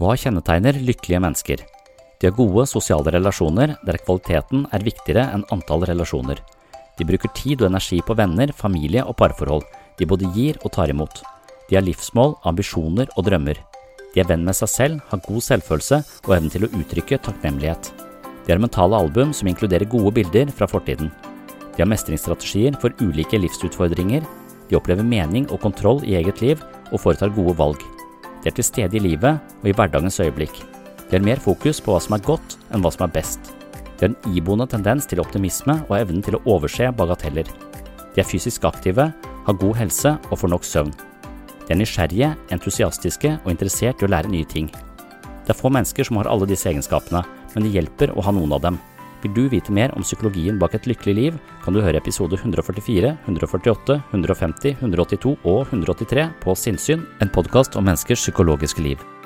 Hva kjennetegner lykkelige mennesker? De har gode sosiale relasjoner der kvaliteten er viktigere enn antall relasjoner. De bruker tid og energi på venner, familie og parforhold. De både gir og tar imot. De har livsmål, ambisjoner og drømmer. De er venn med seg selv, har god selvfølelse og evnen til å uttrykke takknemlighet. De har mentale album som inkluderer gode bilder fra fortiden. De har mestringsstrategier for ulike livsutfordringer. De opplever mening og kontroll i eget liv og foretar gode valg. De er til stede i livet og i hverdagens øyeblikk. De har mer fokus på hva som er godt enn hva som er best. De har en iboende tendens til optimisme og evnen til å overse bagateller. De er fysisk aktive, har god helse og får nok søvn. De er nysgjerrige, entusiastiske og interessert i å lære nye ting. Det er få mennesker som har alle disse egenskapene, men det hjelper å ha noen av dem. Vil du vite mer om psykologien bak et lykkelig liv, kan du høre episode 144, 148, 150, 182 og 183 på Sinnsyn, en podkast om menneskers psykologiske liv.